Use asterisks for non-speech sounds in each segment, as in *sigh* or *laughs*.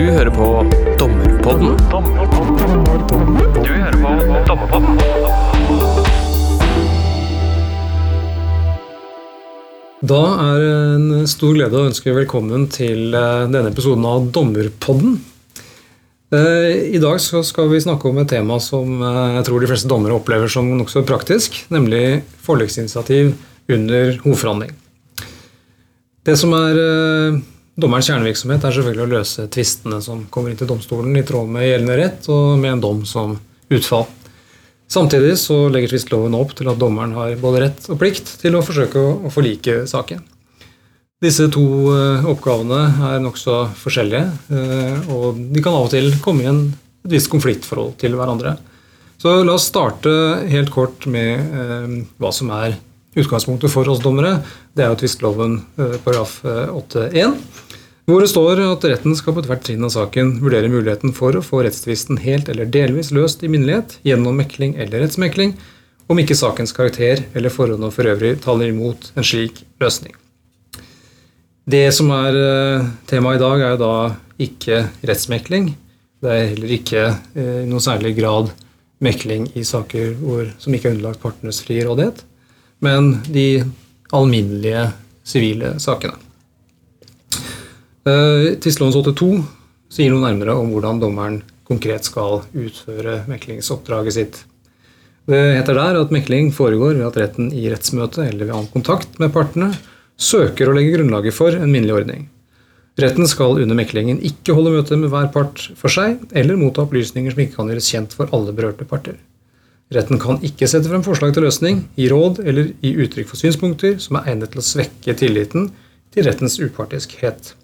Du hører på Dommerpodden. Du hører på Dommerpodden. Da er det en stor glede å ønske velkommen til eh, denne episoden av Dommerpodden. Eh, I dag skal vi snakke om et tema som eh, jeg tror de fleste dommere opplever som nokså praktisk, nemlig forliksinitiativ under hovedforhandling. Det som er dommerens kjernevirksomhet, er selvfølgelig å løse tvistene som kommer inn til domstolen i tråd med gjeldende rett og med en dom som utfall. Samtidig så legger tvistloven opp til at dommeren har både rett og plikt til å forsøke å forlike saken. Disse to eh, oppgavene er nokså forskjellige, eh, og de kan av og til komme i en, et visst konfliktforhold til hverandre. Så la oss starte helt kort med eh, hva som er utgangspunktet for oss dommere. Det er jo tvistloven eh, paragraf 8-1. Hvor det står at retten skal på ethvert trinn av saken vurdere muligheten for å få rettstvisten helt eller delvis løst i minnelighet gjennom mekling eller rettsmekling, om ikke sakens karakter eller forholdene for øvrig taler imot en slik løsning. Det som er eh, temaet i dag, er da ikke rettsmekling. Det er heller ikke eh, i noen særlig grad mekling i saker hvor, som ikke er underlagt partenes frie rådighet, men de alminnelige sivile sakene. Uh, Tvistelovens 82 sier noe nærmere om hvordan dommeren konkret skal utføre meklingsoppdraget sitt. Det heter der at mekling foregår ved at retten i rettsmøte eller ved annen kontakt med partene søker å legge grunnlaget for en minnelig ordning. Retten skal under meklingen ikke holde møte med hver part for seg, eller motta opplysninger som ikke kan gjøres kjent for alle berørte parter. Retten kan ikke sette frem forslag til løsning, gi råd eller gi uttrykk for synspunkter som er egnet til å svekke tilliten til rettens upartiskhet.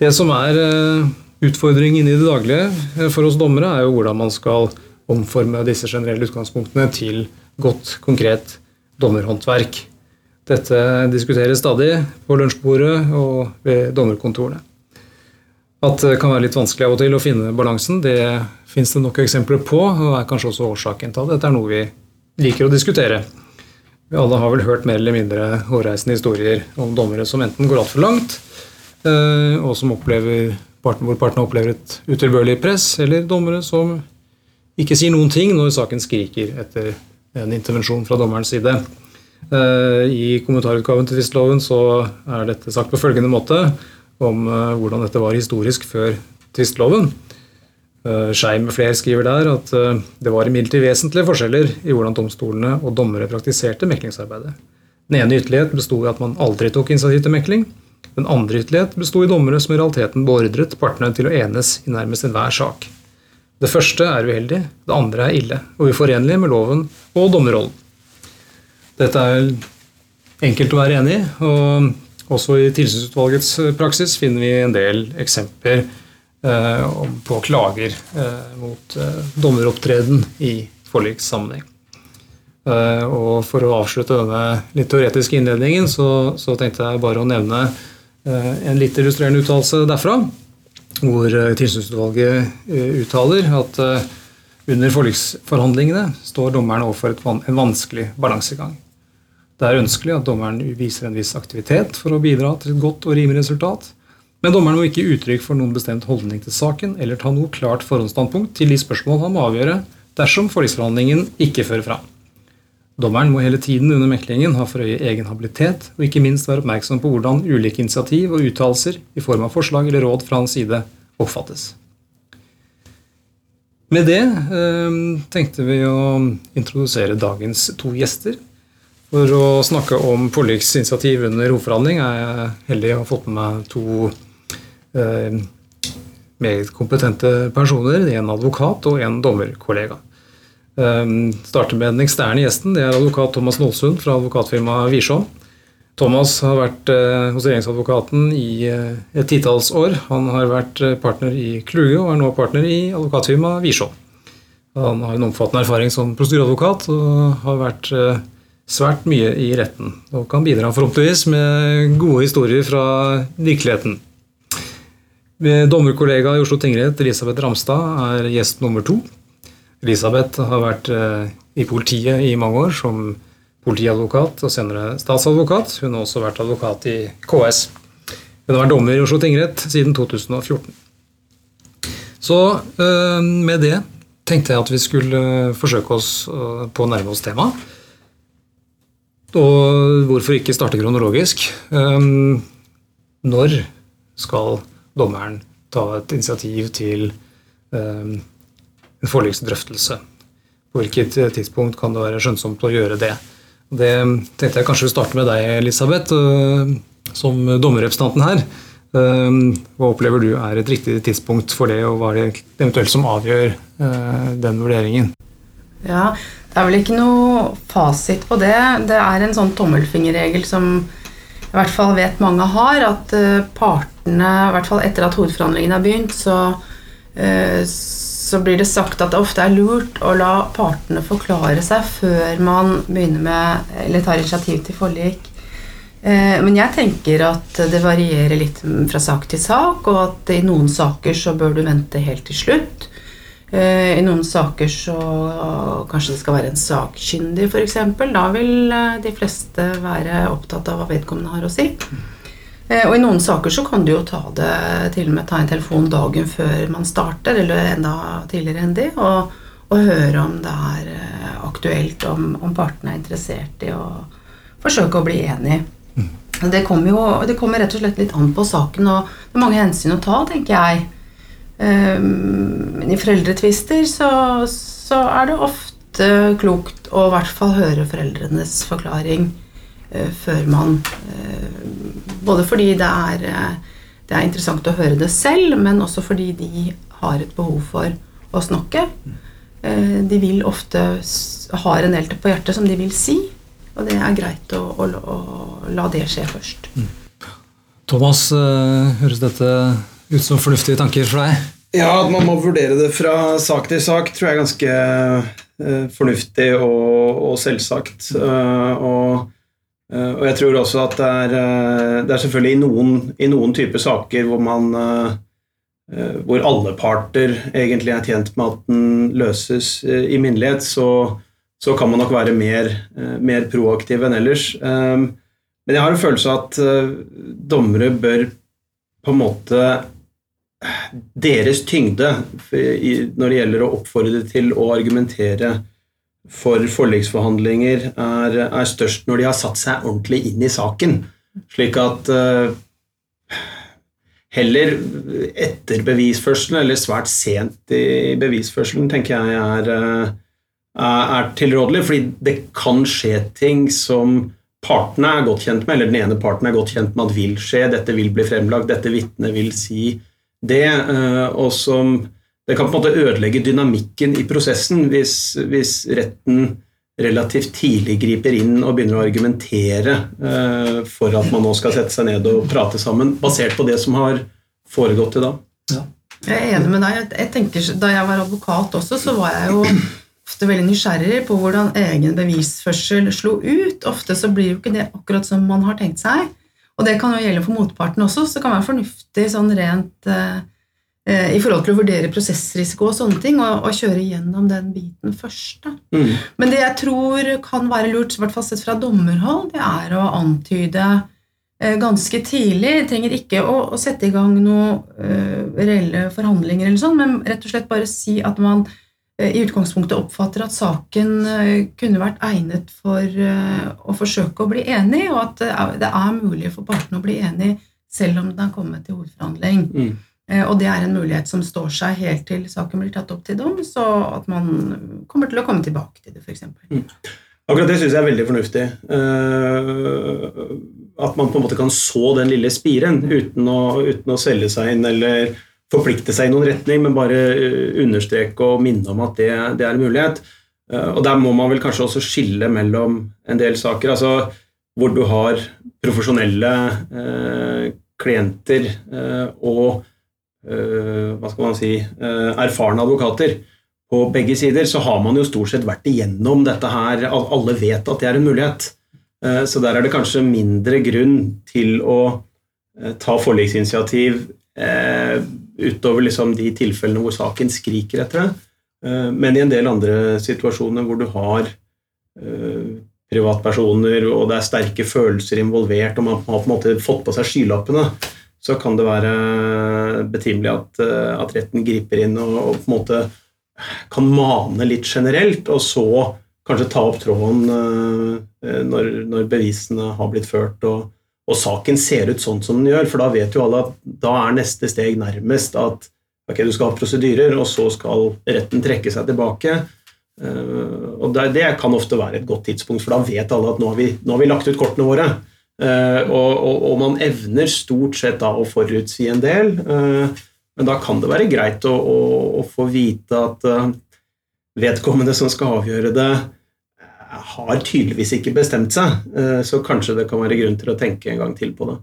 Det som er eh, utfordringen i det daglige eh, for oss dommere, er jo hvordan man skal omforme disse generelle utgangspunktene til godt, konkret dommerhåndverk. Dette diskuteres stadig på lunsjbordet og ved dommerkontorene. At det kan være litt vanskelig av og til å finne balansen, det fins det nok eksempler på, og er kanskje også årsaken til at dette er noe vi liker å diskutere. Vi alle har vel hørt mer eller mindre hårreisende historier om dommere som enten går altfor langt, og som opplever, hvor partene opplever et utilbørlig press, eller dommere som ikke sier noen ting når saken skriker etter en intervensjon fra dommerens side. Eh, I kommentarutgaven til tvistloven er dette sagt på følgende måte om eh, hvordan dette var historisk før tvistloven. Skei med flere skriver der at det var imidlertid vesentlige forskjeller i hvordan domstolene og dommere praktiserte meklingsarbeidet. Den ene ytterlighet besto i at man aldri tok initiativ til mekling, den andre ytterlighet besto i dommere som i realiteten beordret partene til å enes i nærmest enhver sak. Det første er uheldig, det andre er ille og uforenlig med loven og dommerrollen. Dette er enkelt å være enig i, og også i tilsynsutvalgets praksis finner vi en del eksempler eh, på klager eh, mot eh, dommeropptreden i forlikssammenheng. Og For å avslutte denne litt teoretiske innledningen så, så tenkte jeg bare å nevne Eh, en litt illustrerende uttalelse derfra, hvor eh, tilsynsutvalget eh, uttaler at under forliksforhandlingene står dommeren overfor en vanskelig balansegang. Det er ønskelig at dommeren viser en viss aktivitet for å bidra til et godt og rimelig resultat, men dommeren må ikke gi uttrykk for noen bestemt holdning til saken eller ta noe klart forhåndsstandpunkt til de spørsmål han må avgjøre dersom forliksforhandlingen ikke fører fram. Dommeren må hele tiden under meklingen ha for øye egen habilitet, og ikke minst være oppmerksom på hvordan ulike initiativ og uttalelser i form av forslag eller råd fra hans side oppfattes. Med det eh, tenkte vi å introdusere dagens to gjester. For å snakke om forliksinitiativ under hovedforhandling er jeg heldig å ha fått med meg to eh, meget kompetente personer. En advokat og en dommerkollega. Um, starter med den eksterne gjesten. Det er advokat Thomas Nålsund fra advokatfirmaet Wiersholm. Thomas har vært uh, hos regjeringsadvokaten i uh, et titalls år. Han har vært uh, partner i Kluge og er nå partner i advokatfirmaet Wiersholm. Han har en omfattende erfaring som prosedyreadvokat og har vært svært mye i retten. Og kan bidra forhåpentligvis med gode historier fra virkeligheten. Dommerkollega i Oslo tingrett, Elisabeth Ramstad, er gjest nummer to. Elisabeth har vært eh, i politiet i mange år som politiadvokat og senere statsadvokat. Hun har også vært advokat i KS. Hun har vært dommer i Oslo tingrett siden 2014. Så eh, med det tenkte jeg at vi skulle forsøke oss eh, på å nærme oss temaet. Og hvorfor ikke starte kronologisk? Når skal dommeren ta et initiativ til en forliksdrøftelse? På hvilket tidspunkt kan det være skjønnsomt å gjøre det? Det tenkte jeg kanskje vi starte med deg, Elisabeth, eh, som dommerrepresentanten her. Eh, hva opplever du er et riktig tidspunkt for det, og hva er det eventuelt som avgjør eh, den vurderingen? Ja, Det er vel ikke noe fasit på det. Det er en sånn tommelfingerregel som i hvert fall vet mange har, at partene, i hvert fall etter at hovedforhandlingene har begynt, så, så blir det sagt at det ofte er lurt å la partene forklare seg før man begynner med, eller tar initiativ til forlik. Eh, men jeg tenker at det varierer litt fra sak til sak, og at i noen saker så bør du vente helt til slutt. Eh, I noen saker så kanskje det skal være en sakkyndig, f.eks. Da vil eh, de fleste være opptatt av hva vedkommende har å si. Eh, og i noen saker så kan du jo ta det til og med ta en telefon dagen før man starter, eller enda tidligere enn det, og, og høre om det er eh, aktuelt, om, om partene er interessert i å forsøke å bli enig. Mm. Det kommer jo det kommer rett og slett litt an på saken, og det er mange hensyn å ta, tenker jeg. Men i foreldretvister så, så er det ofte klokt å i hvert fall høre foreldrenes forklaring Eh, før man eh, Både fordi det er, eh, det er interessant å høre det selv, men også fordi de har et behov for å snakke. De vil ofte ha en del på hjertet som de vil si, og det er greit å, å, å la det skje først. Mm. Thomas, høres dette ut som fornuftige tanker for deg? Ja, at man må vurdere det fra sak til sak, tror jeg er ganske fornuftig og, og selvsagt. og Eh, og jeg tror også at det er, eh, det er selvfølgelig i noen, i noen typer saker hvor man eh, hvor alle parter egentlig er tjent med at den løses i minnelighet, så, så, kan man nok være mer, mer proaktiv enn ellers. Men jeg har en følelse av at dommere bør på en måte Deres tyngde når det gjelder å oppfordre til å argumentere for forliksforhandlinger er, er, størst når de har satt seg ordentlig inn i saken. Slik at uh, heller etter bevisførselen, eller svært sent i bevisførselen, tenker jeg er, uh, er tilrådelig. Fordi det kan skje ting som partene er godt kjent med, eller den ene parten er godt kjent med at vil skje. Dette vil bli fremlagt, dette vitnet vil si det. Uh, og som det kan på en måte ødelegge dynamikken i prosessen hvis, hvis retten relativt tidlig griper inn og begynner å argumentere eh, for at man nå skal sette seg ned og prate sammen, basert på det som har foregått til da. Ja. Jeg er enig med deg. Jeg tenker, da jeg var advokat også, så var jeg jo ofte veldig nysgjerrig på hvordan egen bevisførsel slo ut. Ofte så blir jo ikke det akkurat som man har tenkt seg. Og det kan jo gjelde for motparten også, så det kan være fornuftig sånn rent eh, i forhold til å vurdere prosessrisiko og sånne ting, og, og kjøre gjennom den biten først. Mm. Men det jeg tror kan være lurt, i hvert fall sett fra dommerhold, det er å antyde eh, ganske tidlig. Jeg trenger ikke å, å sette i gang noen uh, reelle forhandlinger, eller sånn, men rett og slett bare si at man uh, i utgangspunktet oppfatter at saken uh, kunne vært egnet for å forsøke å bli enig, og at det er mulig for partene å bli enig selv om den er kommet til hovedforhandling. Mm. Eh, og det er en mulighet som står seg helt til saken blir tatt opp til dom, så at man kommer til å komme tilbake til det, f.eks. Mm. Akkurat det syns jeg er veldig fornuftig. Uh, at man på en måte kan så den lille spiren uten å, uten å selge seg inn eller forplikte seg i noen retning, men bare eh, understreke og minne om at det, det er en mulighet. Og der må man vel kanskje også skille mellom en del saker. altså Hvor du har profesjonelle klienter og Eh, hva skal man si, eh, erfarne advokater på begge sider, så har man jo stort sett vært igjennom dette her. Alle vet at det er en mulighet. Eh, så der er det kanskje mindre grunn til å ta forliksinitiativ utover liksom de tilfellene hvor saken skriker etter det. Men i en del andre situasjoner hvor du har privatpersoner og det er sterke følelser involvert, og man har på en måte fått på seg skylappene, så kan det være betimelig at, eh, at retten griper inn og, og, på en måte kan mane litt generelt, og så kanskje ta opp tråden eh, når, når bevisene har blitt ført og, og, saken ser ut sånn som den gjør. For da vet jo alle at da er neste steg nærmest at ok, du skal ha prosedyrer, og så skal retten trekke seg tilbake. Eh, og det, det kan ofte være et godt tidspunkt, for da vet alle at nå har vi, nå har vi lagt ut kortene våre. Uh, og, og, og, man evner stort sett da å forutsi en del. Uh, men da kan det være greit å, å, å få vite at uh, vedkommende som skal avgjøre det, har tydeligvis ikke bestemt seg. så kanskje det kan være grunn til å tenke en gang til på det.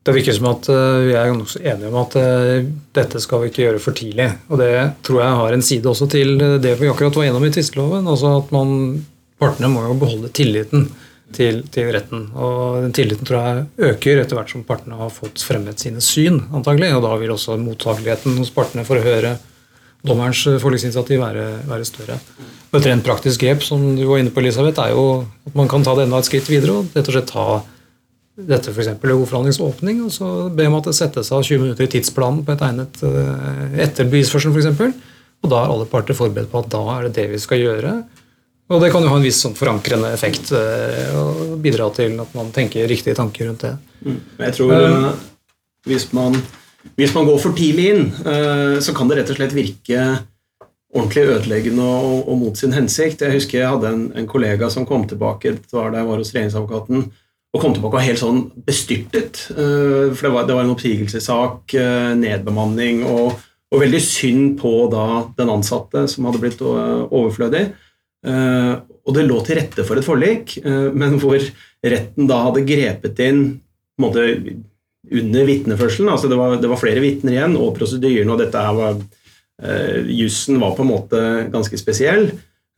Det virker som at vi er nokså enige om at dette skal vi ikke gjøre for tidlig. Og det tror jeg har en side også til det vi akkurat var gjennom i tvisteloven. Altså at man partene må jo beholde tilliten til, til, retten. Og den tilliten tror jeg øker etter hvert som partene har fått fremmet sine syn, antagelig. Og da vil også mottakeligheten hos partene for å høre dommerens forliksinitiativ være, være, større. Et rent praktisk grep som du var inne på, Elisabeth, er jo at man kan ta det enda et skritt videre og rett og slett ta dette f.eks. ved godforhandlingsåpning, og så be om at det settes av 20 minutter i tidsplanen på et egnet eh, etter bevisførselen f.eks. Og da er alle parter forberedt på at da er det det vi skal gjøre. Og det kan jo ha en viss sånn forankrende effekt eh, og bidra til at man tenker riktige tanker rundt det. Mm. Jeg tror um, hvis, man, hvis, man, går for tidlig inn, uh, så kan det rett og slett virke ordentlig ødeleggende og, og mot sin hensikt. Jeg husker jeg hadde en, en kollega som kom tilbake det var da jeg var hos regjeringsadvokaten, og kom tilbake og helt sånn bestyrtet. Uh, for det var, det var en oppsigelsessak, nedbemanning og, og, veldig synd på da den ansatte som hadde blitt overflødig. Eh, og det lå til rette for et forlik, eh, men hvor retten da hadde grepet inn på en måte, under vitneførselen. Altså det, var, det var flere vitner igjen, og prosedyren og dette her var uh, Jussen var på en måte ganske spesiell.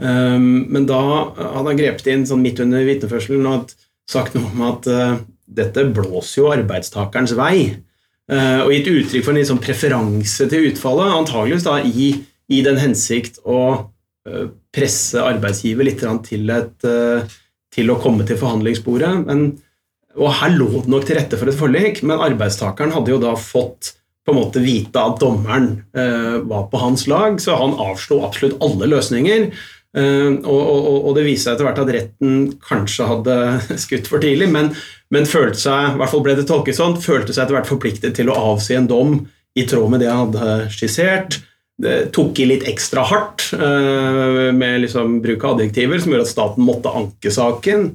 Um, men da hadde han grepet inn sånn midt under vitneførselen og sagt noe om at uh, dette blåser jo arbeidstakerens vei. Uh, og gitt uttrykk for en sånn preferanse til utfallet, antageligvis da i, i den hensikt å presse arbeidsgiver litt til, et, eh, til å komme til forhandlingsbordet. Men, og her lå det nok til rette for et forlik, men arbeidstakeren hadde jo da fått på en måte vite at dommeren eh, var på hans lag, så han avslo absolutt alle løsninger. Eh, og, og, og, det viste seg etter hvert at retten kanskje hadde *laughs* skutt for tidlig, men, men følte seg, i hvert fall ble det tolket sånn, følte seg etter hvert forpliktet til å avsi en dom i tråd med det han hadde skissert tok i litt ekstra hardt uh, med liksom bruk av adjektiver, som gjorde at staten måtte anke saken,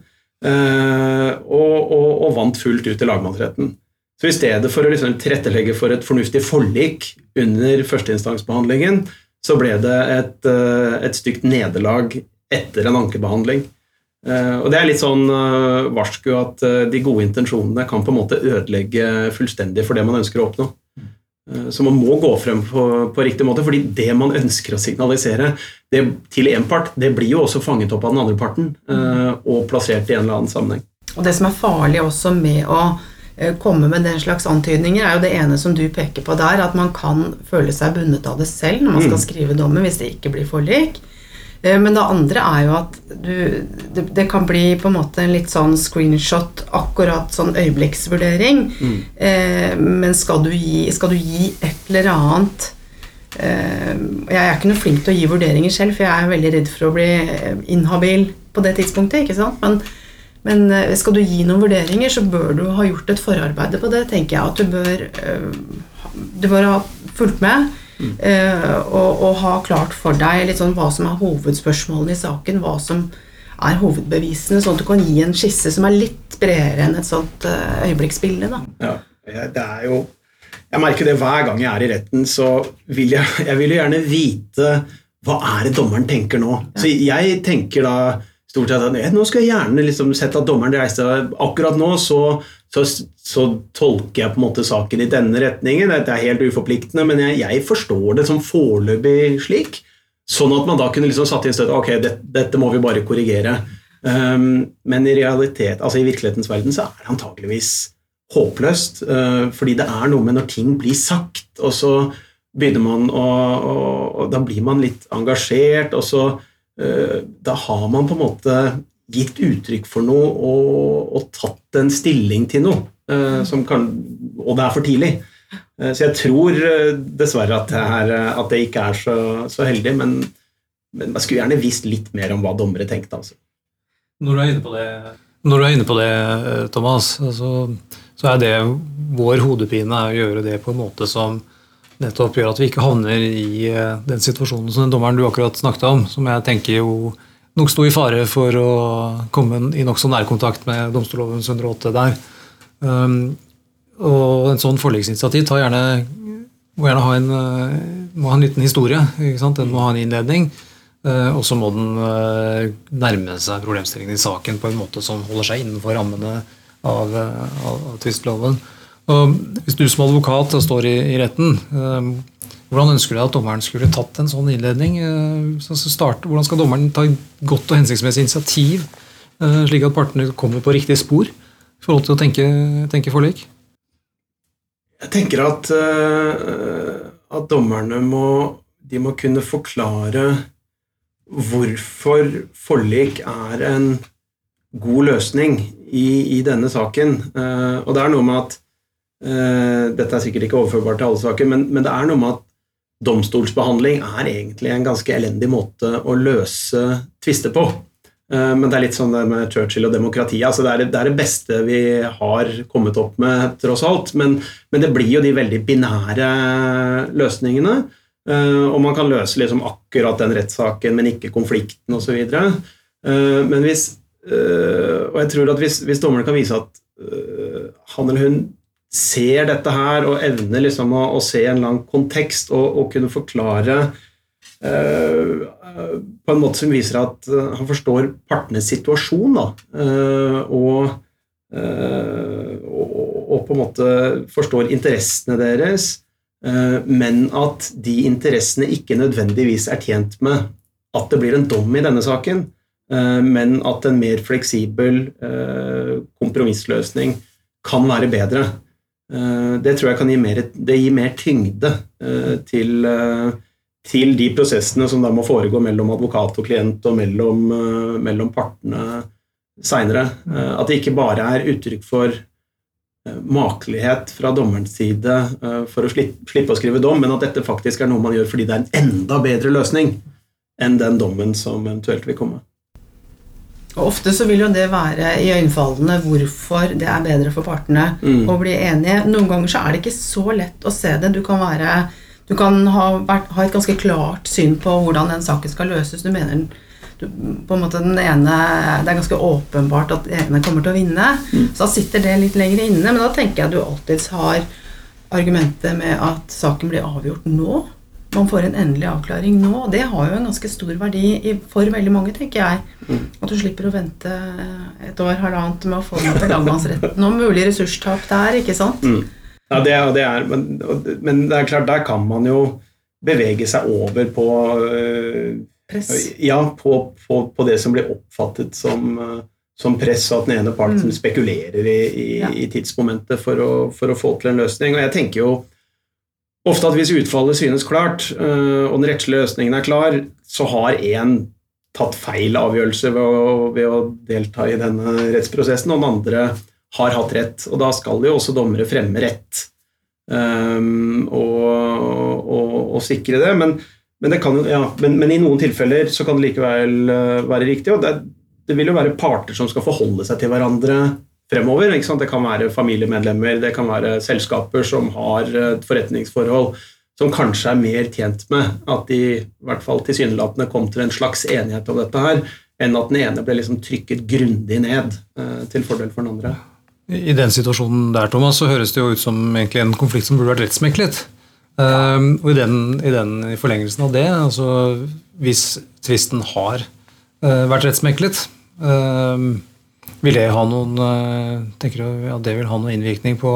uh, og, og, og, vant fullt ut i lagmannsretten. Så i stedet for å liksom tilrettelegge for et fornuftig forlik under førsteinstansbehandlingen, så ble det et, uh, et stygt nederlag etter en ankebehandling. og Det er litt sånn varsku at de gode intensjonene kan på en måte ødelegge fullstendig for det man ønsker å oppnå. Eh, så man må gå frem på, på, riktig måte, fordi det man ønsker å signalisere det, til én part, det blir jo også fanget opp av den andre parten eh, og plassert i en eller annen sammenheng. Og Det som er farlig også med å eh, komme med den slags antydninger, er jo det ene som du peker på der, at man kan føle seg bundet av det selv når man skal mm. skrive dommen hvis det ikke blir forlik. Eh, men det andre er jo at du, det, det, kan bli på en måte en litt sånn screenshot, akkurat sånn øyeblikksvurdering. Mm. Eh, men skal du, gi, skal du, gi, et eller annet eh, Jeg er ikke noe flink til å gi vurderinger selv, for jeg er veldig redd for å bli eh, inhabil på det tidspunktet. ikke sant? Men, men eh, skal du gi noen vurderinger, så bør du ha gjort et forarbeide på det. tenker jeg at Du bør, du bør ha fulgt med. Uh, og, og, ha klart for deg sånn, hva som er hovedspørsmålene i saken, hva som er hovedbevisene, sånn at du kan gi en skisse som er litt bredere enn et sånt uh, øyeblikksbilde. Da. Ja, det er jo Jeg merker det hver gang jeg er i retten, så vil jeg, jeg vil jo gjerne vite hva er det dommeren tenker nå. Ja. Så jeg tenker da stort sett at nå skal jeg gjerne liksom sett at dommeren reiser akkurat nå, så så, så, tolker jeg på en måte saken i denne retningen. Dette er helt uforpliktende, men jeg, jeg forstår det som foreløpig slik. Sånn at man da kunne liksom satt inn støtte Ok, det, dette må vi bare korrigere. Um, men i realitet, altså i virkelighetens verden så er det antakeligvis håpløst. Uh, fordi det er noe med når ting blir sagt, og så begynner man å, og Da blir man litt engasjert, og så uh, Da har man på en måte gitt uttrykk for noe og, og tatt en stilling til noe, eh, som kan, og det er for tidlig. Eh, så jeg tror eh, dessverre at det, er, at det ikke er så, så heldig, men, men jeg skulle gjerne visst litt mer om hva dommere tenkte. Altså. Når du er inne på det, når du er inne på det Thomas, altså, så er det vår hodepine er å gjøre det på en måte som nettopp gjør at vi ikke havner i den situasjonen som den dommeren du akkurat snakket om, som jeg tenker jo nok sto i fare for å komme i nokså nærkontakt med domstolloven 108 der. Um, og en sånn forliksinitiativ må gjerne ha en, uh, må ha en liten historie. Den må ha en innledning. Uh, og så må den uh, nærme seg problemstillingen i saken på en måte som holder seg innenfor rammene av, av, av tvistloven. Hvis du som advokat står i, i retten, hvordan ønsker du at dommeren skulle tatt en sånn innledning? Eh, hvordan skal dommeren ta godt og hensiktsmessig initiativ, eh, slik at partene kommer på riktig spor i forhold til å tenke, tenke forlik? Jeg tenker at, eh, at dommerne må, må kunne forklare hvorfor forlik er en god løsning i, i denne saken. Og det er noe med at Dette er sikkert ikke overførbart til alle saker, men, men det er noe med at domstolsbehandling er egentlig en ganske elendig måte å løse tvister på. Eh, men det er litt sånn det med Churchill og demokrati. Altså det, det, er det, beste vi har kommet opp med, tross alt. Men, men det blir jo de veldig binære løsningene. Eh, og man kan løse liksom akkurat den rettssaken, men ikke konflikten osv. Eh, men hvis Og jeg tror at hvis, hvis dommeren kan vise at han eller hun ser dette her og evner liksom å, å se en lang kontekst og, og kunne forklare uh, på en måte som viser at uh, han forstår partenes situasjon, uh, og, og, og, på en måte forstår interessene deres, men at de interessene ikke nødvendigvis er tjent med at det blir en dom i denne saken, men at en mer fleksibel kompromissløsning kan være bedre. Eh, det tror jeg kan gi mer, gir mer tyngde eh, til, eh, til, de prosessene som da må foregå mellom advokat og klient og mellom, mellom partene seinere. At det ikke bare er uttrykk for makelighet fra dommerens side for å slippe å skrive dom, men at dette faktisk er noe man gjør fordi det er en enda bedre løsning enn den dommen som eventuelt vil komme. Og Ofte så vil jo det være i øynefallene hvorfor det er bedre for partene mm. å bli enige. Noen ganger så er det ikke så lett å se det. Du kan, være, du kan ha, vært, ha, et ganske klart syn på hvordan den saken skal løses. Du mener du, på en måte den ene Det er ganske åpenbart at den ene kommer til å vinne. Mm. Så da sitter det litt lenger inne. Men da tenker jeg at du alltids har argumentet med at saken blir avgjort nå man får en endelig avklaring nå. Og Det har jo en ganske stor verdi for veldig mange, tenker jeg. Mm. At du slipper å vente et år, halvannet med å få noe til lagmannsretten. Og mulig ressurstap der, ikke sant? Mm. Ja, det, det er, men, men, det er klart, der kan man jo bevege seg over på øh, Press? Ja, på, på, på, det som blir oppfattet som, øh, som press, og at den ene parten mm. spekulerer i, i, ja. i tidsmomentet for å, for å, få til en løsning. Og jeg tenker jo ofte at hvis utfallet synes klart, øh, og den rettslige løsningen er klar, så har én tatt feil avgjørelse ved å, ved å, delta i denne rettsprosessen, og den andre har hatt rett. Og da skal jo også dommere fremme rett um, og, og, og, sikre det. Men, men, det kan, ja, men, men, i noen tilfeller så kan det likevel være riktig. og det, det vil jo være parter som skal forholde seg til hverandre fremover. Det kan være familiemedlemmer, det kan være selskaper som har et forretningsforhold som kanskje er mer tjent med at de i hvert fall tilsynelatende kom til en slags enighet om dette her, enn at den ene ble liksom trykket grundig ned eh, til fordel for den andre. I den situasjonen der, Thomas, så høres det jo ut som en konflikt som burde vært rettsmeklet. Um, og i den, i den, i forlengelsen av det, altså hvis tvisten har uh, vært rettsmeklet, um, vil det ha noen eh, tenker du at det vil ha noen innvirkning på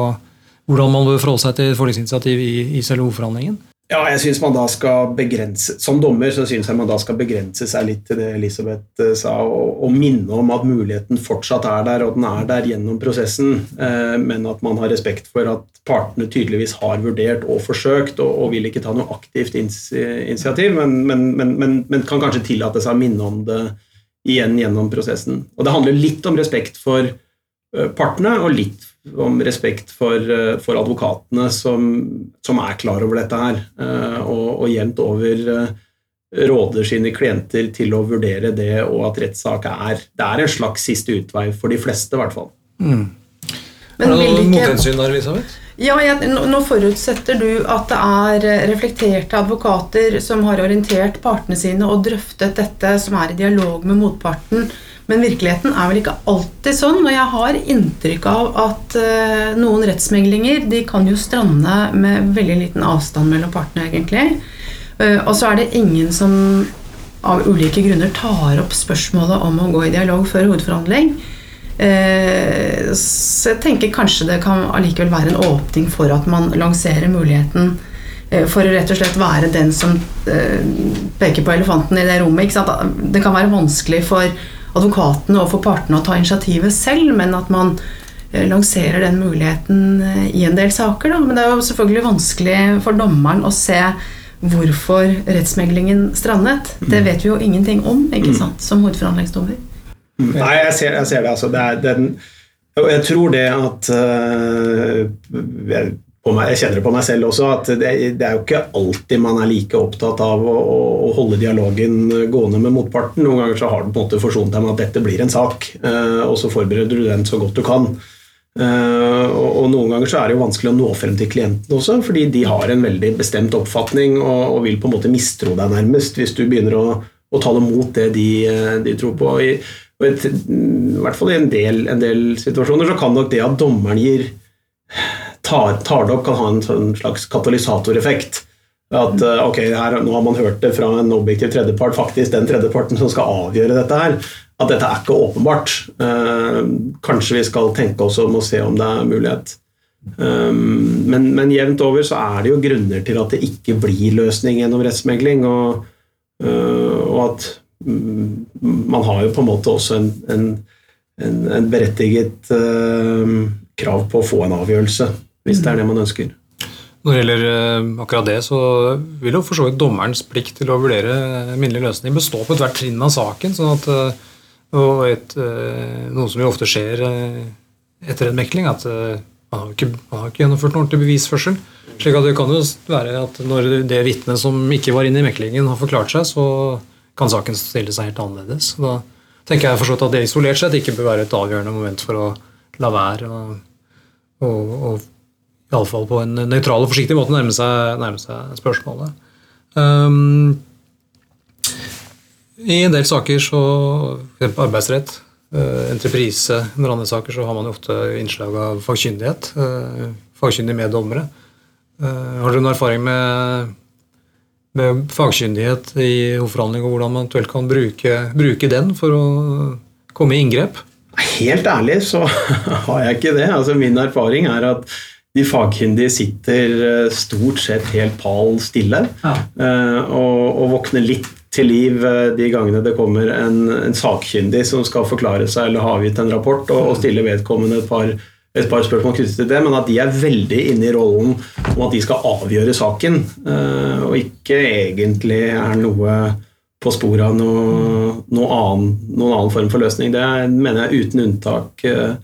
hvordan man bør forholde seg til forliksinitiativ i, i selve hovedforhandlingen? Ja, jeg synes man da skal begrense, Som dommer så syns jeg man da skal begrense seg litt til det Elisabeth eh, sa, og, og, minne om at muligheten fortsatt er der, og den er der gjennom prosessen, eh, men at man har respekt for at partene tydeligvis har vurdert og forsøkt, og, og vil ikke ta noe aktivt initiativ, men, men, men, men, kan kanskje tillate seg å minne om det igjen gjennom prosessen. Og det handler litt om respekt for eh, partene, og litt om respekt for, eh, for advokatene som, som, er klar over dette her, eh, og, og jevnt over råder sine klienter til å vurdere det, og at rettssak er Det er en slags siste utvei for de fleste, i hvert fall. Mm. Er det mothensyn der, Elisabeth? Ja, jeg, nå forutsetter du at det er reflekterte advokater som har orientert partene sine og drøftet dette, som er i dialog med motparten. Men virkeligheten er vel ikke alltid sånn, og jeg har inntrykk av at uh, noen rettsmeglinger de kan jo strande med veldig liten avstand mellom partene, egentlig. Uh, og så er det ingen som av ulike grunner tar opp spørsmålet om å gå i dialog før hovedforhandling. Eh, så jeg tenker kanskje det kan allikevel være en åpning for at man lanserer muligheten eh, for å rett og slett være den som eh, peker på elefanten i det rommet. Det kan være vanskelig for advokatene og for partene å ta initiativet selv, men at man lanserer den muligheten i en del saker. Da. Men det er jo selvfølgelig vanskelig for dommeren å se hvorfor rettsmeglingen strandet. Det mm. vet vi jo ingenting om ikke mm. sant, som hovedforhandlingsdommer. Nei, jeg ser, jeg ser det. Altså. Det er, den, jeg tror det at uh, jeg, meg, jeg, kjenner det på meg selv også, at det, det, er jo ikke alltid man er like opptatt av å, å, holde dialogen gående med motparten. Noen ganger så har du på en måte forsont deg med at dette blir en sak, uh, og så forbereder du den så godt du kan. Uh, og, og, noen ganger så er det jo vanskelig å nå frem til klienten også, fordi de har en veldig bestemt oppfatning og, og vil på en måte mistro deg nærmest hvis du begynner å, å tale mot det de, de tror på. I, i hvert fall i en del, en del, situasjoner så kan nok det at dommeren gir tar, tar det opp, kan ha en sånn slags katalysatoreffekt. At eh, ok, her, nå har man hørt det fra en objektiv tredjepart, faktisk den tredjeparten som skal avgjøre dette her, at dette er ikke åpenbart. Eh, kanskje vi skal tenke oss om og se om det er mulighet. Um, men, men, jevnt over så er det jo grunner til at det ikke blir løsning gjennom rettsmegling, og, uh, og at man har jo på en måte også en, en, en, en berettiget uh, krav på å få en avgjørelse, hvis det er det man ønsker. Når det gjelder uh, akkurat det, så vil jo for så vidt dommerens plikt til å vurdere minnelig løsning bestå på ethvert trinn av saken. sånn at uh, og et, Noe som jo ofte skjer etter en mekling, at man har, ikke, man har ikke gjennomført noe ordentlig bevisførsel. slik at det kan jo være at når det vitnet som ikke var inne i meklingen, har forklart seg, så kan saken stille seg helt annerledes. Da tenker jeg at det isolert sett ikke bør være et avgjørende moment for å la være og, og, og iallfall på en nøytral og forsiktig måte nærme seg, nærme seg spørsmålet. Um, I en del saker, så arbeidsrett, uh, entreprise, under andre saker så har man ofte innslag av fagkyndighet. Uh, fagkyndige meddommere. Uh, har dere noen erfaring med med fagkyndighet i hovedforhandling, og hvordan man eventuelt kan bruke, bruke, den for å komme i inngrep? Helt ærlig så *laughs* har jeg ikke det. Altså, min erfaring er at de fagkyndige sitter eh, stort sett helt pal stille ja. Eh, og, og, våkner litt til liv eh, de gangene det kommer en, en sakkyndig som skal forklare seg eller ha avgitt en rapport, og, og stille vedkommende et par et par spørsmål knyttet til det, men at de er veldig inne i rollen om at de skal avgjøre saken, eh, og ikke egentlig er noe på sporet av noe, noe annen, noen annen form for løsning. Det er, mener jeg uten unntak eh,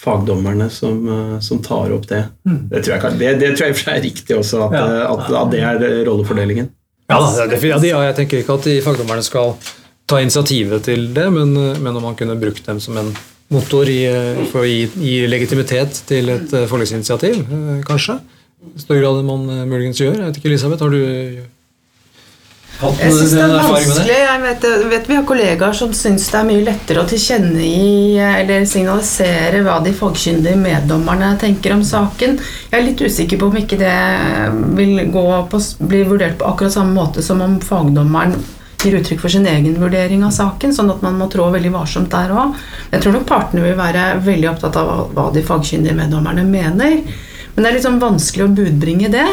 fagdommerne som, eh, som tar opp det. Mm. Det tror jeg, det, det tror jeg er riktig også, at, at, at det er rollefordelingen. Ja, det, ja, jeg tenker ikke at de fagdommerne skal ta initiativet til det, men, men om man kunne brukt dem som en motor i, eh, for å gi, gi, legitimitet til et forliksinitiativ, eh, kanskje. I større grad enn man muligens gjør. Jeg vet ikke, Elisabeth, har du jeg syns det er vanskelig. Jeg vet, vet, Vi har kollegaer som syns det er mye lettere å tilkjennegi eller signalisere hva de fagkyndige meddommerne tenker om saken. Jeg er litt usikker på om ikke det vil på, bli vurdert på akkurat samme måte som om fagdommeren gir uttrykk for sin egen vurdering av saken, sånn at man må trå veldig varsomt der òg. Jeg tror nok partene vil være veldig opptatt av hva de fagkyndige meddommerne mener. Men det er litt sånn vanskelig å budbringe det.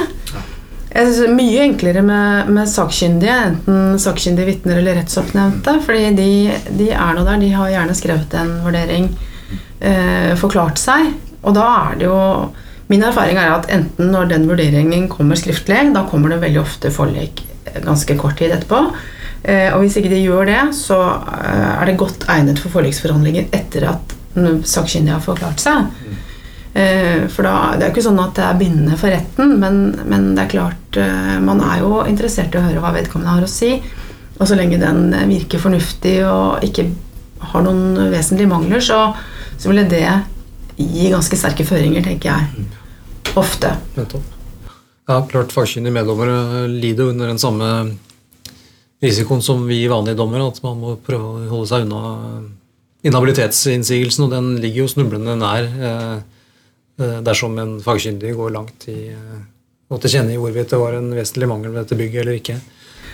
Jeg synes det er Mye enklere med, med sakkyndige, enten sakkyndige vitner eller rettsoppnevnte. fordi de, de, er nå der, de har gjerne skrevet en vurdering, eh, forklart seg. Og da er det jo Min erfaring er at enten når den vurderingen kommer skriftlig, da kommer det veldig ofte forlik ganske kort tid etterpå. Eh, og hvis ikke de gjør det, så eh, er det godt egnet for forliksforhandlinger etter at sakkyndige har forklart seg. Eh, For da, Det er jo ikke sånn at det er bindende for retten, men, men det er klart man er jo interessert i å høre hva vedkommende har å si. Og så lenge den virker fornuftig og ikke har noen vesentlige mangler, så, så ville det gi ganske sterke føringer, tenker jeg. Ofte. Nettopp. Ja, klart Fagkyndige meddommere lider under den samme risikoen som vi vanlige dommere, at man må prøve å holde seg unna inhabilitetsinnsigelsen, og den ligger jo snublende nær eh, eh, dersom en fagkyndig går langt i eh, å tilkjennegi hvorvidt det var en vesentlig mangel ved dette bygget eller ikke.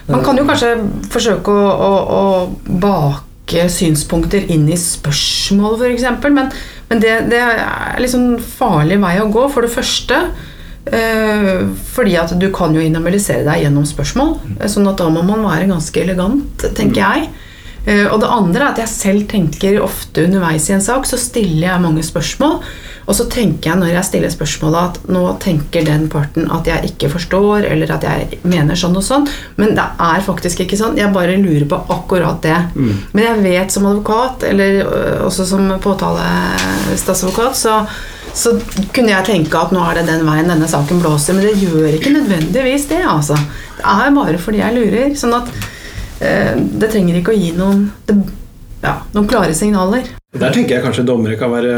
Man kan jo kanskje forsøke å, å, å bake synspunkter inn i spørsmål, f.eks., men, men det, det er liksom farlig vei å gå. For det første eh, fordi at du kan jo inhabilisere deg gjennom spørsmål. Sånn at da må man være ganske elegant, tenker jeg. Eh, Og det andre er at jeg selv tenker ofte underveis i en sak, så stiller jeg mange spørsmål. Og så tenker jeg når jeg stiller spørsmålet at nå tenker den parten at jeg ikke forstår, eller at jeg mener sånn og sånn. Men det er faktisk ikke sånn. Jeg bare lurer på akkurat det. Men jeg vet som advokat, eller også som påtalestatsadvokat, så, så kunne jeg tenke at nå er det den veien denne saken blåser. Men det gjør ikke nødvendigvis det, altså. Det er bare fordi jeg lurer. Sånn at eh, det trenger ikke å gi noen, det, ja, noen klare signaler. Der tenker jeg kanskje dommere kan være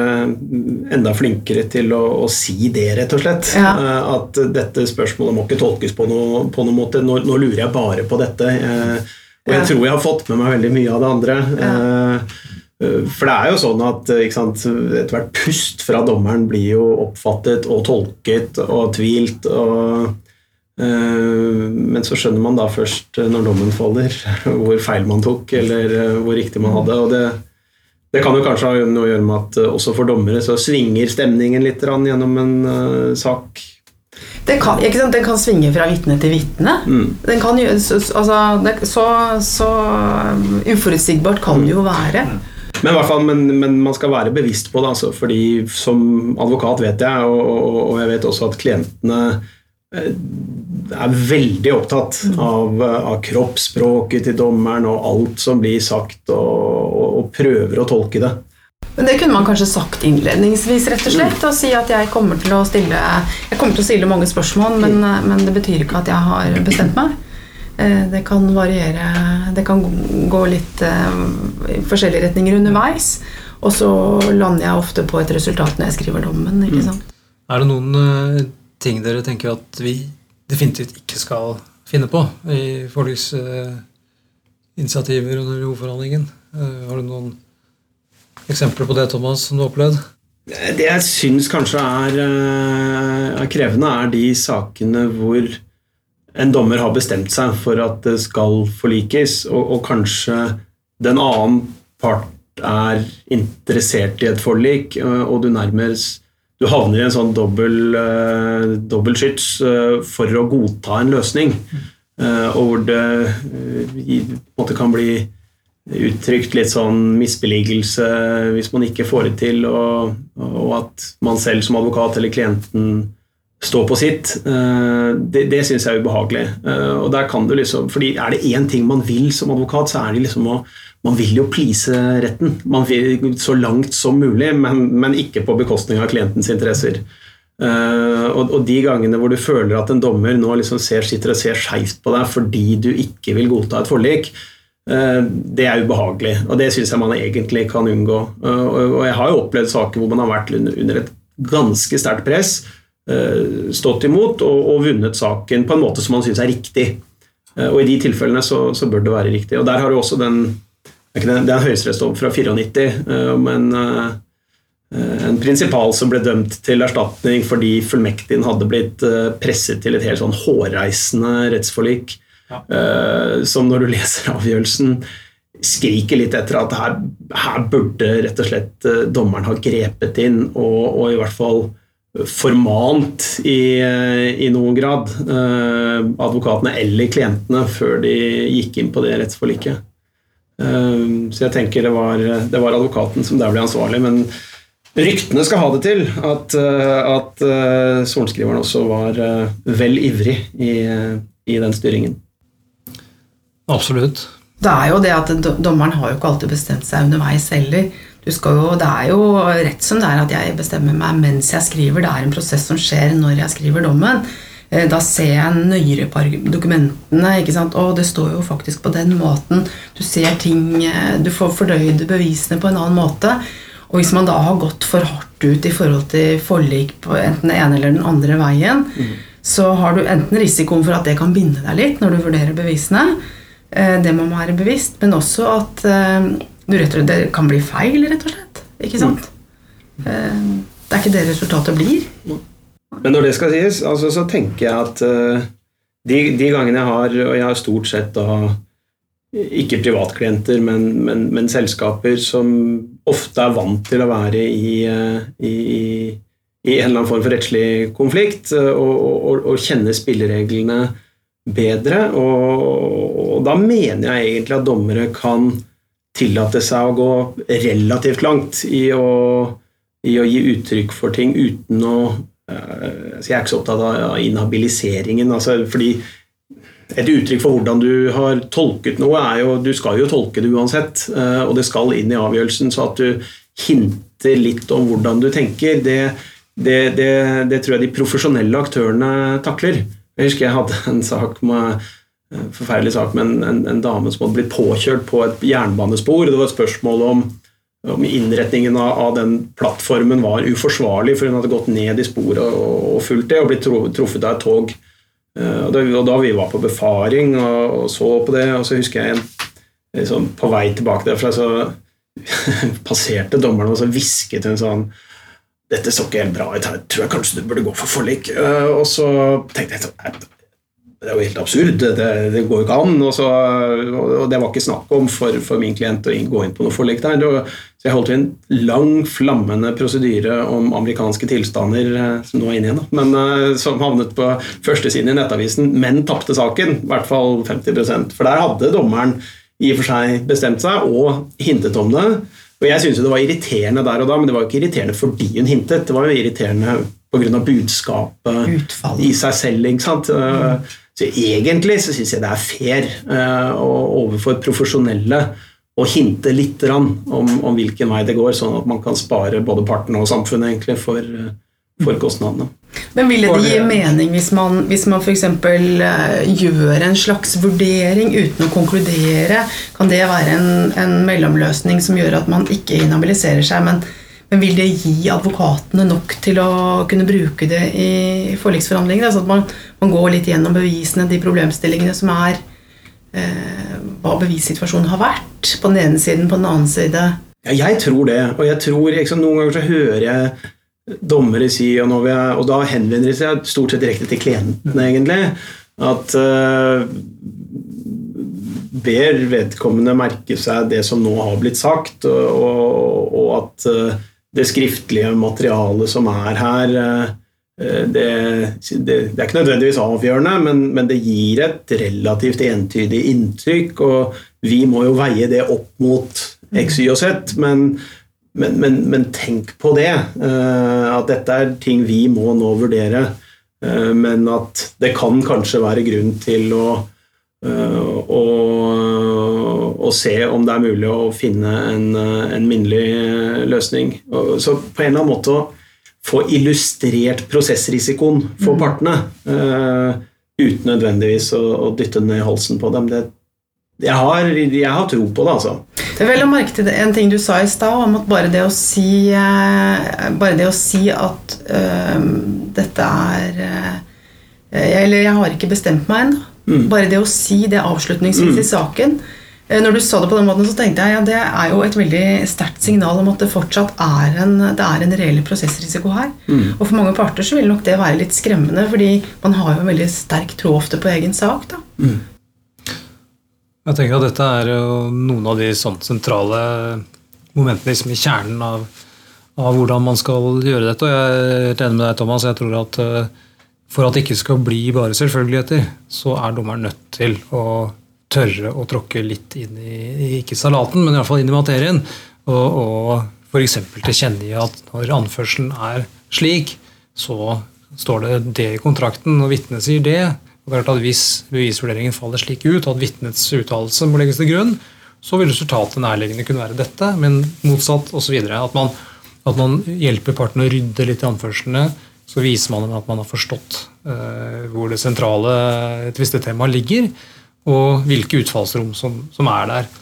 enda flinkere til å, å si det, rett og slett. Ja. Eh, At dette spørsmålet må ikke tolkes på, noe, på noen måte. Nå, nå lurer jeg bare på dette. eh, Og jeg Ja. tror jeg har fått med meg veldig mye av det andre. Ja. eh, For det er jo sånn at eh, ikke sant, ethvert pust fra dommeren blir jo oppfattet og tolket og tvilt. og øh, men så skjønner man da først eh, når dommen faller, *laughs* hvor feil man tok, eller eh, hvor riktig man hadde. og det det kan jo kanskje ha noe å gjøre med at eh, også for dommere så svinger stemningen litt gjennom en eh, sak. Det kan, ikke sant? Den kan svinge fra vitne til vitne. Mm. Den kan altså, det, så, så um, uforutsigbart kan det jo være. Men, fall, men, men man skal være bevisst på det, altså, fordi som advokat vet jeg, og, og, og jeg vet også at klientene eh, er veldig opptatt av, eh, av kroppsspråket til dommeren og alt som blir sagt, og, og, og prøver å tolke det. Men det kunne man kanskje sagt innledningsvis, rett og slett. Og si at jeg kommer til å stille, til å stille mange spørsmål, men, men det betyr ikke at jeg har bestemt meg. Eh, Det kan variere Det kan gå litt eh, i forskjellige retninger underveis. Og så lander jeg ofte på et resultat når jeg skriver dommen. ikke sant? Er det noen eh, ting dere tenker at vi definitivt ikke skal finne på i forliksinitiativer under hovedforhandlingen? Har du noen eksempler på det, Thomas, som du har opplevd? Det jeg syns kanskje er, eh, er krevende, er de sakene hvor en dommer har bestemt seg for at det skal forlikes, og, og kanskje den annen part er interessert i et forlik, eh, og du nærmest du havner i en sånn dobbel, uh, dobbel skyts uh, for å godta en løsning, Uh, og hvor det kan bli uttrykt litt sånn misbeligelse hvis man ikke får det til, og, og at man selv som advokat eller klienten står på sitt. eh, Det, det syns jeg er ubehagelig. Eh, Og der kan du liksom, fordi Er det én ting man vil som advokat, så er det liksom å Man vil jo please retten. Man vil så langt som mulig, men, men ikke på bekostning av klientens interesser. Eh, og, og de gangene hvor du føler at en dommer nå liksom ser, sitter og ser skeivt på deg fordi du ikke vil godta et forlik, det er ubehagelig, og det syns jeg man egentlig kan unngå. Og, jeg har jo opplevd saker hvor man har vært under, et ganske sterkt press, stått imot og, og vunnet saken på en måte som man syns er riktig. Eh, og i de tilfellene så, så bør det være riktig. Og der har du også den det er en høyesterettsdom fra 94 eh, om en eh, en prinsipal som ble dømt til erstatning fordi fullmektigen hadde blitt eh, presset til et helt sånn hårreisende rettsforlik. Ja. Som når du leser avgjørelsen, skriker litt etter at her, her burde rett og slett eh, dommeren ha grepet inn og, og i hvert fall formant i, i noen grad eh, advokatene eller klientene før de gikk inn på det rettsforliket. Eh, Så jeg tenker det var, det var advokaten som der ble ansvarlig, men ryktene skal ha det til at, eh, at sorenskriveren også var vel ivrig i, i den styringen. Absolutt. Det er jo det at dommeren har jo ikke alltid bestemt seg underveis heller. Du skal jo, det er jo rett som det er at jeg bestemmer meg mens jeg skriver. Det er en prosess som skjer når jeg skriver dommen. Eh, Da ser jeg nøyere på dokumentene. ikke sant? Og det står jo faktisk på den måten. Du ser ting, eh, du får fordøyd bevisene på en annen måte. Og hvis man da har gått for hardt ut i forhold til forlik på enten den ene eller den andre veien, så har du enten risikoen for at det kan binde deg litt når du vurderer bevisene, eh, det må man være bevisst, men også at slett, det kan bli feil, rett og slett. Ikke sant? Eh, Det er ikke det resultatet blir. Men når det skal sies, altså, så tenker jeg at uh, de, de gangene jeg har, og jeg har stort sett da ikke privatklienter, men, men, men selskaper som ofte er vant til å være i, eh, i, i en eller annen form for rettslig konflikt, og, og, og kjenne spillereglene bedre. Og, og da mener jeg egentlig at dommere kan tillate seg å gå relativt langt i å, i å gi uttrykk for ting uten å eh, så Jeg er ikke så opptatt av inhabiliseringen. Altså, fordi et uttrykk for hvordan du har tolket noe, er jo Du skal jo tolke det uansett, eh, og det skal inn i avgjørelsen, så at du hinter litt om hvordan du tenker, det, det, det, det tror jeg de profesjonelle aktørene takler. Jeg husker jeg hadde en sak med forferdelig sak med en, en, en dame som hadde blitt påkjørt på et jernbanespor. Det var et spørsmål om, om innretningen av, av den plattformen var uforsvarlig, for hun hadde gått ned i sporet og, og fulgt det og blitt truffet av et tog. Eh, Og da, og da vi var på befaring og, og så på det, og så husker jeg liksom, på vei tilbake derfra, så *laughs* passerte dommeren og så hvisket hun sånn dette så ikke helt bra ut, her tror jeg kanskje du burde gå for forlik. Eh, Og så tenkte jeg sånn "Nei, det er jo helt absurd, det, det går jo ikke an. Og, så, og det var ikke snakk om for, for min klient å gå inn på noe forlik der. Så jeg holdt en lang, flammende prosedyre om amerikanske tilstander, eh, som nå er inne igjen, da, men eh, som havnet på førstesiden i Nettavisen, men tapte saken. I hvert fall 50% For der hadde dommeren i og for seg bestemt seg og hintet om det. Og jeg syntes det var irriterende der og da, men det var jo ikke irriterende fordi hun hintet. Det var jo irriterende pga. budskapet Utfall. i seg selv. ikke sant? Så egentlig så syns jeg det er fair uh, overfor profesjonelle å hinte litt om, om hvilken vei det går, sånn at man kan spare både partene og samfunnet egentlig for, eh, for kostnadene. Men ville det gi mening hvis man, hvis man f.eks. Uh, gjør en slags vurdering uten å konkludere? Kan det være en, en mellomløsning som gjør at man ikke inhabiliserer seg? Men, men vil det gi advokatene nok til å kunne bruke det i forliksforhandlingene? Altså at man, man går litt gjennom bevisene, de problemstillingene som er eh, Hva bevissituasjonen har vært på den ene siden, på den annen side. Ja, jeg tror det, og jeg tror liksom, noen ganger så hører jeg dommere si, og, jeg, og da henvender de seg stort sett direkte til klientene, egentlig, at uh, ber vedkommende merke seg det som nå har blitt sagt, og, og, og at eh, det skriftlige materialet som er her eh, det, det, det er ikke nødvendigvis avgjørende, men, men det gir et relativt entydig inntrykk, og vi må jo veie det opp mot X, Y og Z, men, men, men, tenk på det, eh, at dette er ting vi må nå vurdere, eh, men at det kan kanskje være grunn til å, eh, å, å se om det er mulig å finne en, en minnelig løsning. Så på en eller annen måte å få illustrert prosessrisikoen for partene, eh, uten nødvendigvis å, å dytte den ned i halsen på dem. Det, jeg, har, jeg har tro på det, altså. Det er vel å merke til en ting du sa i stad, om at bare det å si, eh, bare det å si at eh, dette er eh, Eller jeg har ikke bestemt meg ennå. Bare det å si det avslutningsvis i saken. eh, Når du sa det på den måten, så tenkte jeg ja, det er jo et veldig sterkt signal om at det fortsatt er en, det er en reell prosessrisiko her. Og for mange parter så vil nok det være litt skremmende, fordi man har jo en veldig sterk tro ofte på egen sak. da. Jeg tenker at dette er jo noen av de sånn sentrale momentene liksom i kjernen av, av hvordan man skal gjøre dette. Og jeg er helt enig med deg, Thomas. Jeg tror at eh, for at det ikke skal bli bare selvfølgeligheter, så er dommeren nødt til å tørre å tråkke litt inn i, ikke salaten, men i fall inn i materien. Og, og f.eks. tilkjennegi at når anførselen er slik, så står det det i kontrakten, og vitnet sier det. Og det er klart at Hvis bevisvurderingen faller slik ut at vitnets uttalelse må legges til grunn, så vil resultatet nærliggende kunne være dette, men motsatt osv. At, man- at man hjelper parten å rydde litt i anførslene, så viser man dem at man har forstått eh, hvor det sentrale tvistetemaet ligger, og hvilke utfallsrom som, som er der.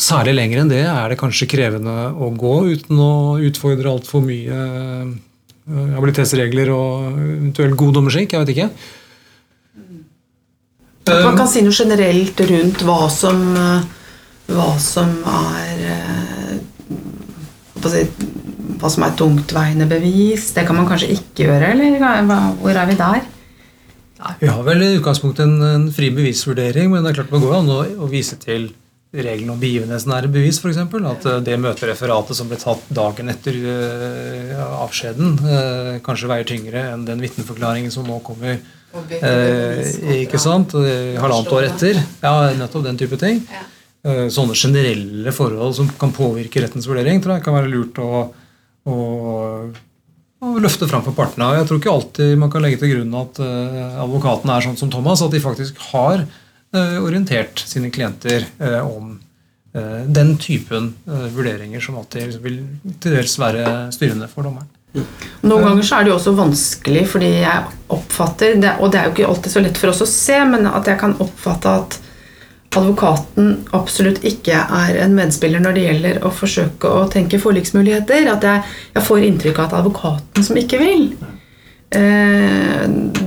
Særlig lenger enn det er det kanskje krevende å gå uten å utfordre altfor mye eh, habilitetsregler og eventuelt god dommerskikk. Jeg vet ikke. At man kan si noe generelt rundt hva som, eh, hva som er eh, si, Hva som er tungtveiende bevis. Det kan man kanskje ikke gjøre, eller hva- hvor er vi der? Vi har vel i utgangspunktet en, en fri bevisvurdering, men det er klart det går an å, å vise til regelen om begivenhetsnære bevis, f.eks. At eh, det møtereferatet som ble tatt dagen etter eh, avskjeden, eh, kanskje veier tyngre enn den vitneforklaringen som nå kommer eh, ikke sant? halvannet år etter. Ja, nettopp den type ting. Eh, Sånne generelle forhold som kan påvirke rettens vurdering, tror jeg kan være lurt å, å, å løfte fram for partene. Og Jeg tror ikke alltid man kan legge til grunn at eh, advokatene er sånn som Thomas, at de faktisk har eh, orientert sine klienter eh, om den typen vurderinger som alltid vil til dels være styrende for dommeren. Noen ganger så er det jo også vanskelig, fordi jeg oppfatter Og det er jo ikke alltid så lett for oss å se, men at jeg kan oppfatte at advokaten absolutt ikke er en medspiller når det gjelder å forsøke å tenke forliksmuligheter. At jeg, jeg får inntrykk av at advokaten som ikke vil. Eh,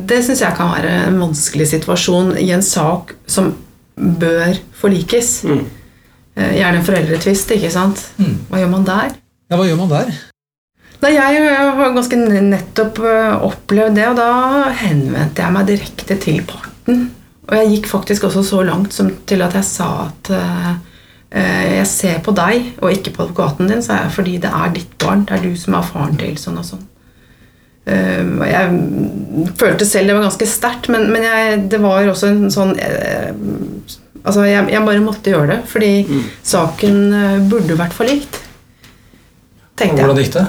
det syns jeg kan være en vanskelig situasjon i en sak som bør forlikes. Eh, gjerne en foreldretvist, ikke sant. Hva gjør man der? Ja, Hva gjør man der? Nei, jeg, har ganske nettopp øh, opplevd det, og da henvendte jeg meg direkte til parten. Og jeg gikk faktisk også så langt som til at jeg sa at øh, jeg ser på deg og ikke på advokaten din, sa jeg, fordi det er ditt barn. Det er du som er faren til sånn og sånn. Uh, jeg følte selv det var ganske sterkt, men, men jeg, det var også en sånn uh, Altså, jeg, jeg bare måtte gjøre det, fordi saken øh, burde vært forlikt. Tenkte jeg. Hvordan gikk det?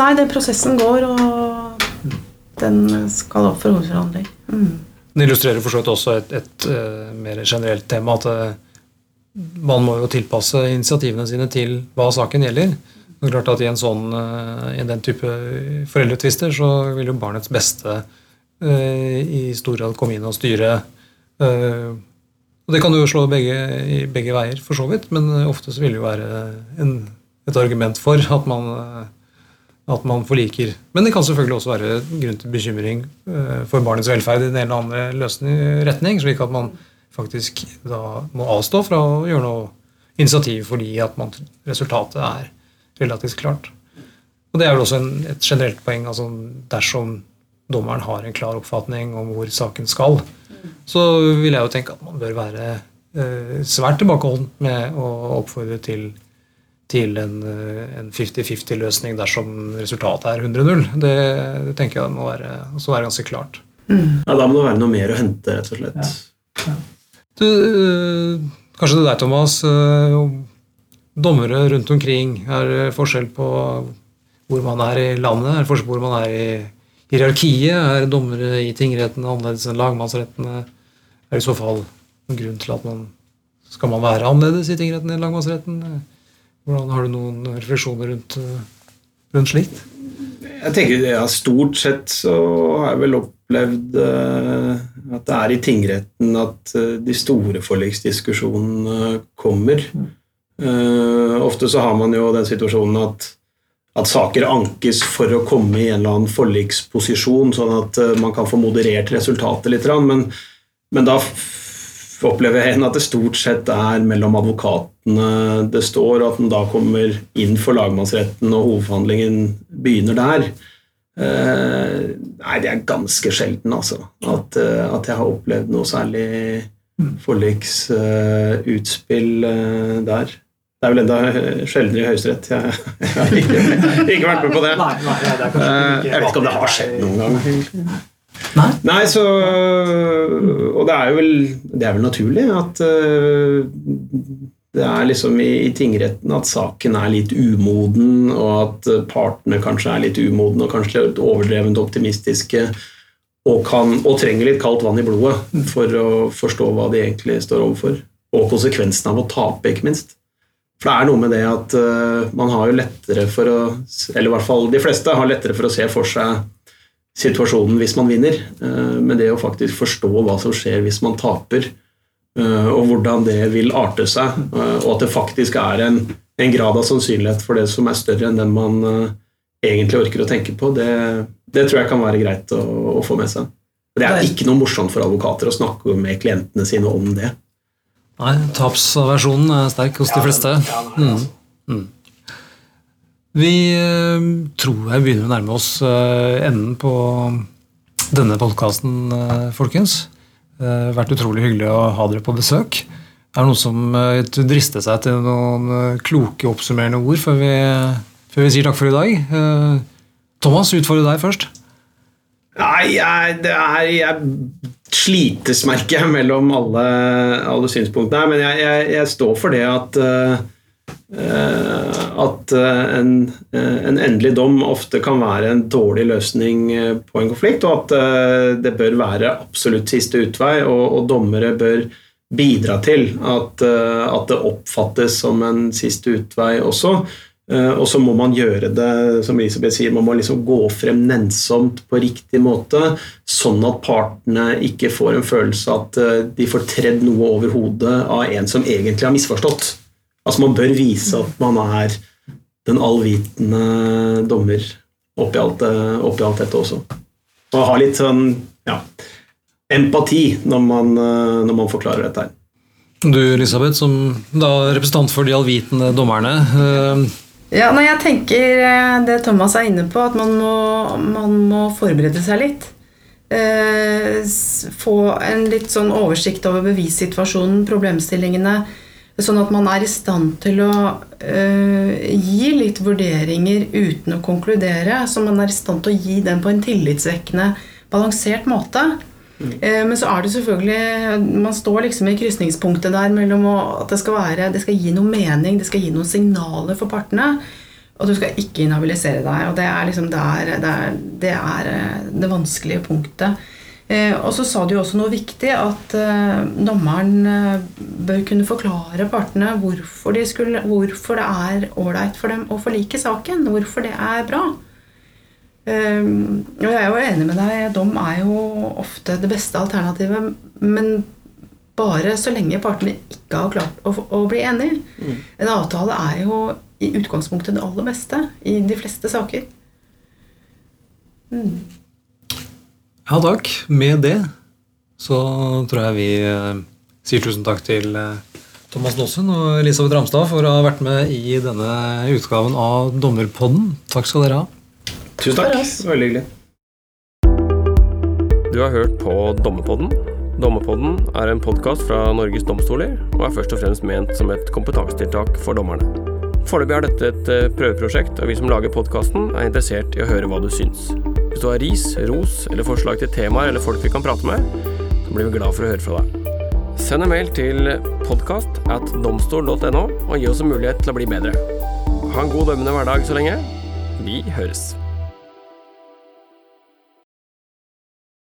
Nei, den prosessen går, og den skal opp for hovedforhandling. Mm. Den illustrerer for så vidt også et, et eh, mer generelt tema, at eh, man må jo tilpasse initiativene sine til hva saken gjelder. Det er klart at I en sånn, eh, i den type foreldretvister så vil jo barnets beste i stor grad komme inn og styre. og Det kan jo slå begge, begge veier, for så vidt, men ofte så vil det jo være en, et argument for at man at man forliker. Men det kan selvfølgelig også være grunn til bekymring eh, for barnets velferd i den ene eller andre løsning, retning, slik at man faktisk da må avstå fra å gjøre noe initiativ fordi at man, resultatet er relativt klart. Og Det er vel også en, et generelt poeng. altså Dersom dommeren har en klar oppfatning om hvor saken skal, så vil jeg jo tenke at man bør være eh, svært tilbakeholden med å oppfordre til til en eh, 50-50-løsning dersom resultatet er 100-0. Det, det tenker jeg må være, også være ganske klart. Ja, Da må det være noe mer å hente, rett og slett. Du, kanskje kanskje er deg, Thomas. øh, Dommere rundt omkring. Er det forskjell på hvor man er i landet? Er det forskjell på hvor man er i hierarkiet? Er dommere i tingrettene annerledes enn lagmannsrettene? Er det i så fall noen grunn til at man Skal man være annerledes i tingretten enn lagmannsretten? Hvordan Har du noen refleksjoner rundt, øh, rundt slikt? Jeg tenker, ja, Stort sett så har jeg vel opplevd eh, at det er i tingretten at eh, de store forliksdiskusjonene kommer. Eh, ofte så har man jo den situasjonen at, at saker ankes for å komme i en eller annen forliksposisjon, sånn at eh, man kan få moderert resultatet litt. Men, men da opplever jeg at det stort sett er mellom advokatene det står, og at den da kommer inn for lagmannsretten og hovedforhandlingen begynner der. Eh, nei, det er ganske sjelden, altså. At, eh, at jeg har opplevd noe særlig forliksutspill eh, der. Det er vel enda sjeldnere i Høyesterett. Jeg, jeg har *laughs* ikke, ikke vært med på det. Eh, jeg vet ikke om det har skjedd noen gang. Nei. Nei, så Og det er jo vel, det er vel naturlig at øh, det er liksom i, i tingretten at saken er litt umoden, og at partene kanskje er litt umodne og kanskje litt overdrevent optimistiske. og, kan, og trenger litt kaldt vann i blodet for å forstå hva de egentlig står overfor. Og konsekvensen av å tape, ikke minst. For det er noe med det at uh, man har jo lettere for å Eller i hvert fall de fleste har lettere for å se for seg situasjonen hvis man vinner. Uh, men det å faktisk forstå hva som skjer hvis man taper, uh, og hvordan det vil arte seg, og at det faktisk er en, en, grad av sannsynlighet for det som er større enn den man egentlig orker å tenke på, det, det tror jeg kan være greit å, å, få med seg. Det er ikke noe morsomt for advokater å snakke med klientene sine om det. Nei, tapsversjonen er sterk hos ja, de fleste. Ja, mm. Altså. Mm. Vi uh, tror jeg begynner å nærme oss uh, enden på denne podkasten, eh, folkens. Det har vært utrolig hyggelig å ha dere på besøk. Er det noen som drister seg til noen kloke, oppsummerende ord før vi før vi sier takk for i dag. Eh, Thomas, utfordre deg først. Nei, jeg, det er jeg slites, merker jeg, mellom alle, alle synspunktene. Men jeg, jeg, jeg, står for det at uh, at en, en, endelig dom ofte kan være en dårlig løsning på en konflikt, og at det bør være absolutt siste utvei, og, og dommere bør bidra til at, at, det oppfattes som en siste utvei også. Eh, og så må man gjøre det som Elisabeth sier, man må liksom gå frem nennsomt på riktig måte, sånn at partene ikke får en følelse at eh, de får tredd noe over hodet av en som egentlig har misforstått. Altså Man bør vise at man er den allvitende dommer oppi alt, eh, oppi alt dette også. Og ha litt sånn ja, empati når man, når man forklarer dette her. Du Elisabeth, som da representant for de allvitende dommerne. Ja, nei, jeg tenker eh, det Thomas er inne på, at man må, man må forberede seg litt. Eh, få en litt sånn oversikt over bevissituasjonen, problemstillingene. Sånn at man er i stand til å øh, gi litt vurderinger uten å konkludere. Så man er i stand til å gi dem på en tillitsvekkende, balansert måte. Mm. Men så er det selvfølgelig Man står liksom i krysningspunktet der mellom at det skal, være, det skal gi noe mening, det skal gi noen signaler for partene. Og du skal ikke inhabilisere deg. Og det er liksom der, det, er, det, er eh, det vanskelige punktet. Eh, og så sa du jo også noe viktig, at dommeren bør kunne forklare partene hvorfor, de skulle, hvorfor det er ålreit for dem å forlike saken. Hvorfor det er bra. Og jeg er jo enig med deg. Dom er jo ofte det beste alternativet. Men bare så lenge partene ikke har klart å, å bli enige. Mm. En avtale er jo i utgangspunktet det aller beste i de fleste saker. Mm. Ja takk. Med det så tror jeg vi uh, sier tusen takk til uh, Thomas Nåsund og Elisabeth Ramstad for å ha vært med i denne utgaven av Dommerpodden. Takk skal dere ha. Tusen takk. Veldig hyggelig. Du har hørt på Dommerpodden. Dommerpodden er en podkast fra Norges domstoler, og er først og fremst ment som et kompetansetiltak for dommerne. Foreløpig er dette et eh, prøveprosjekt, og vi som lager podkasten, er interessert i å høre hva du syns. Hvis du har ris, ros eller forslag til temaer eller folk vi kan prate med, så blir vi glad for å høre fra deg. Send en mail til podkast at domstol.no og gi oss en mulighet til å bli bedre. Ha en god dømmende hverdag så lenge. Vi høres.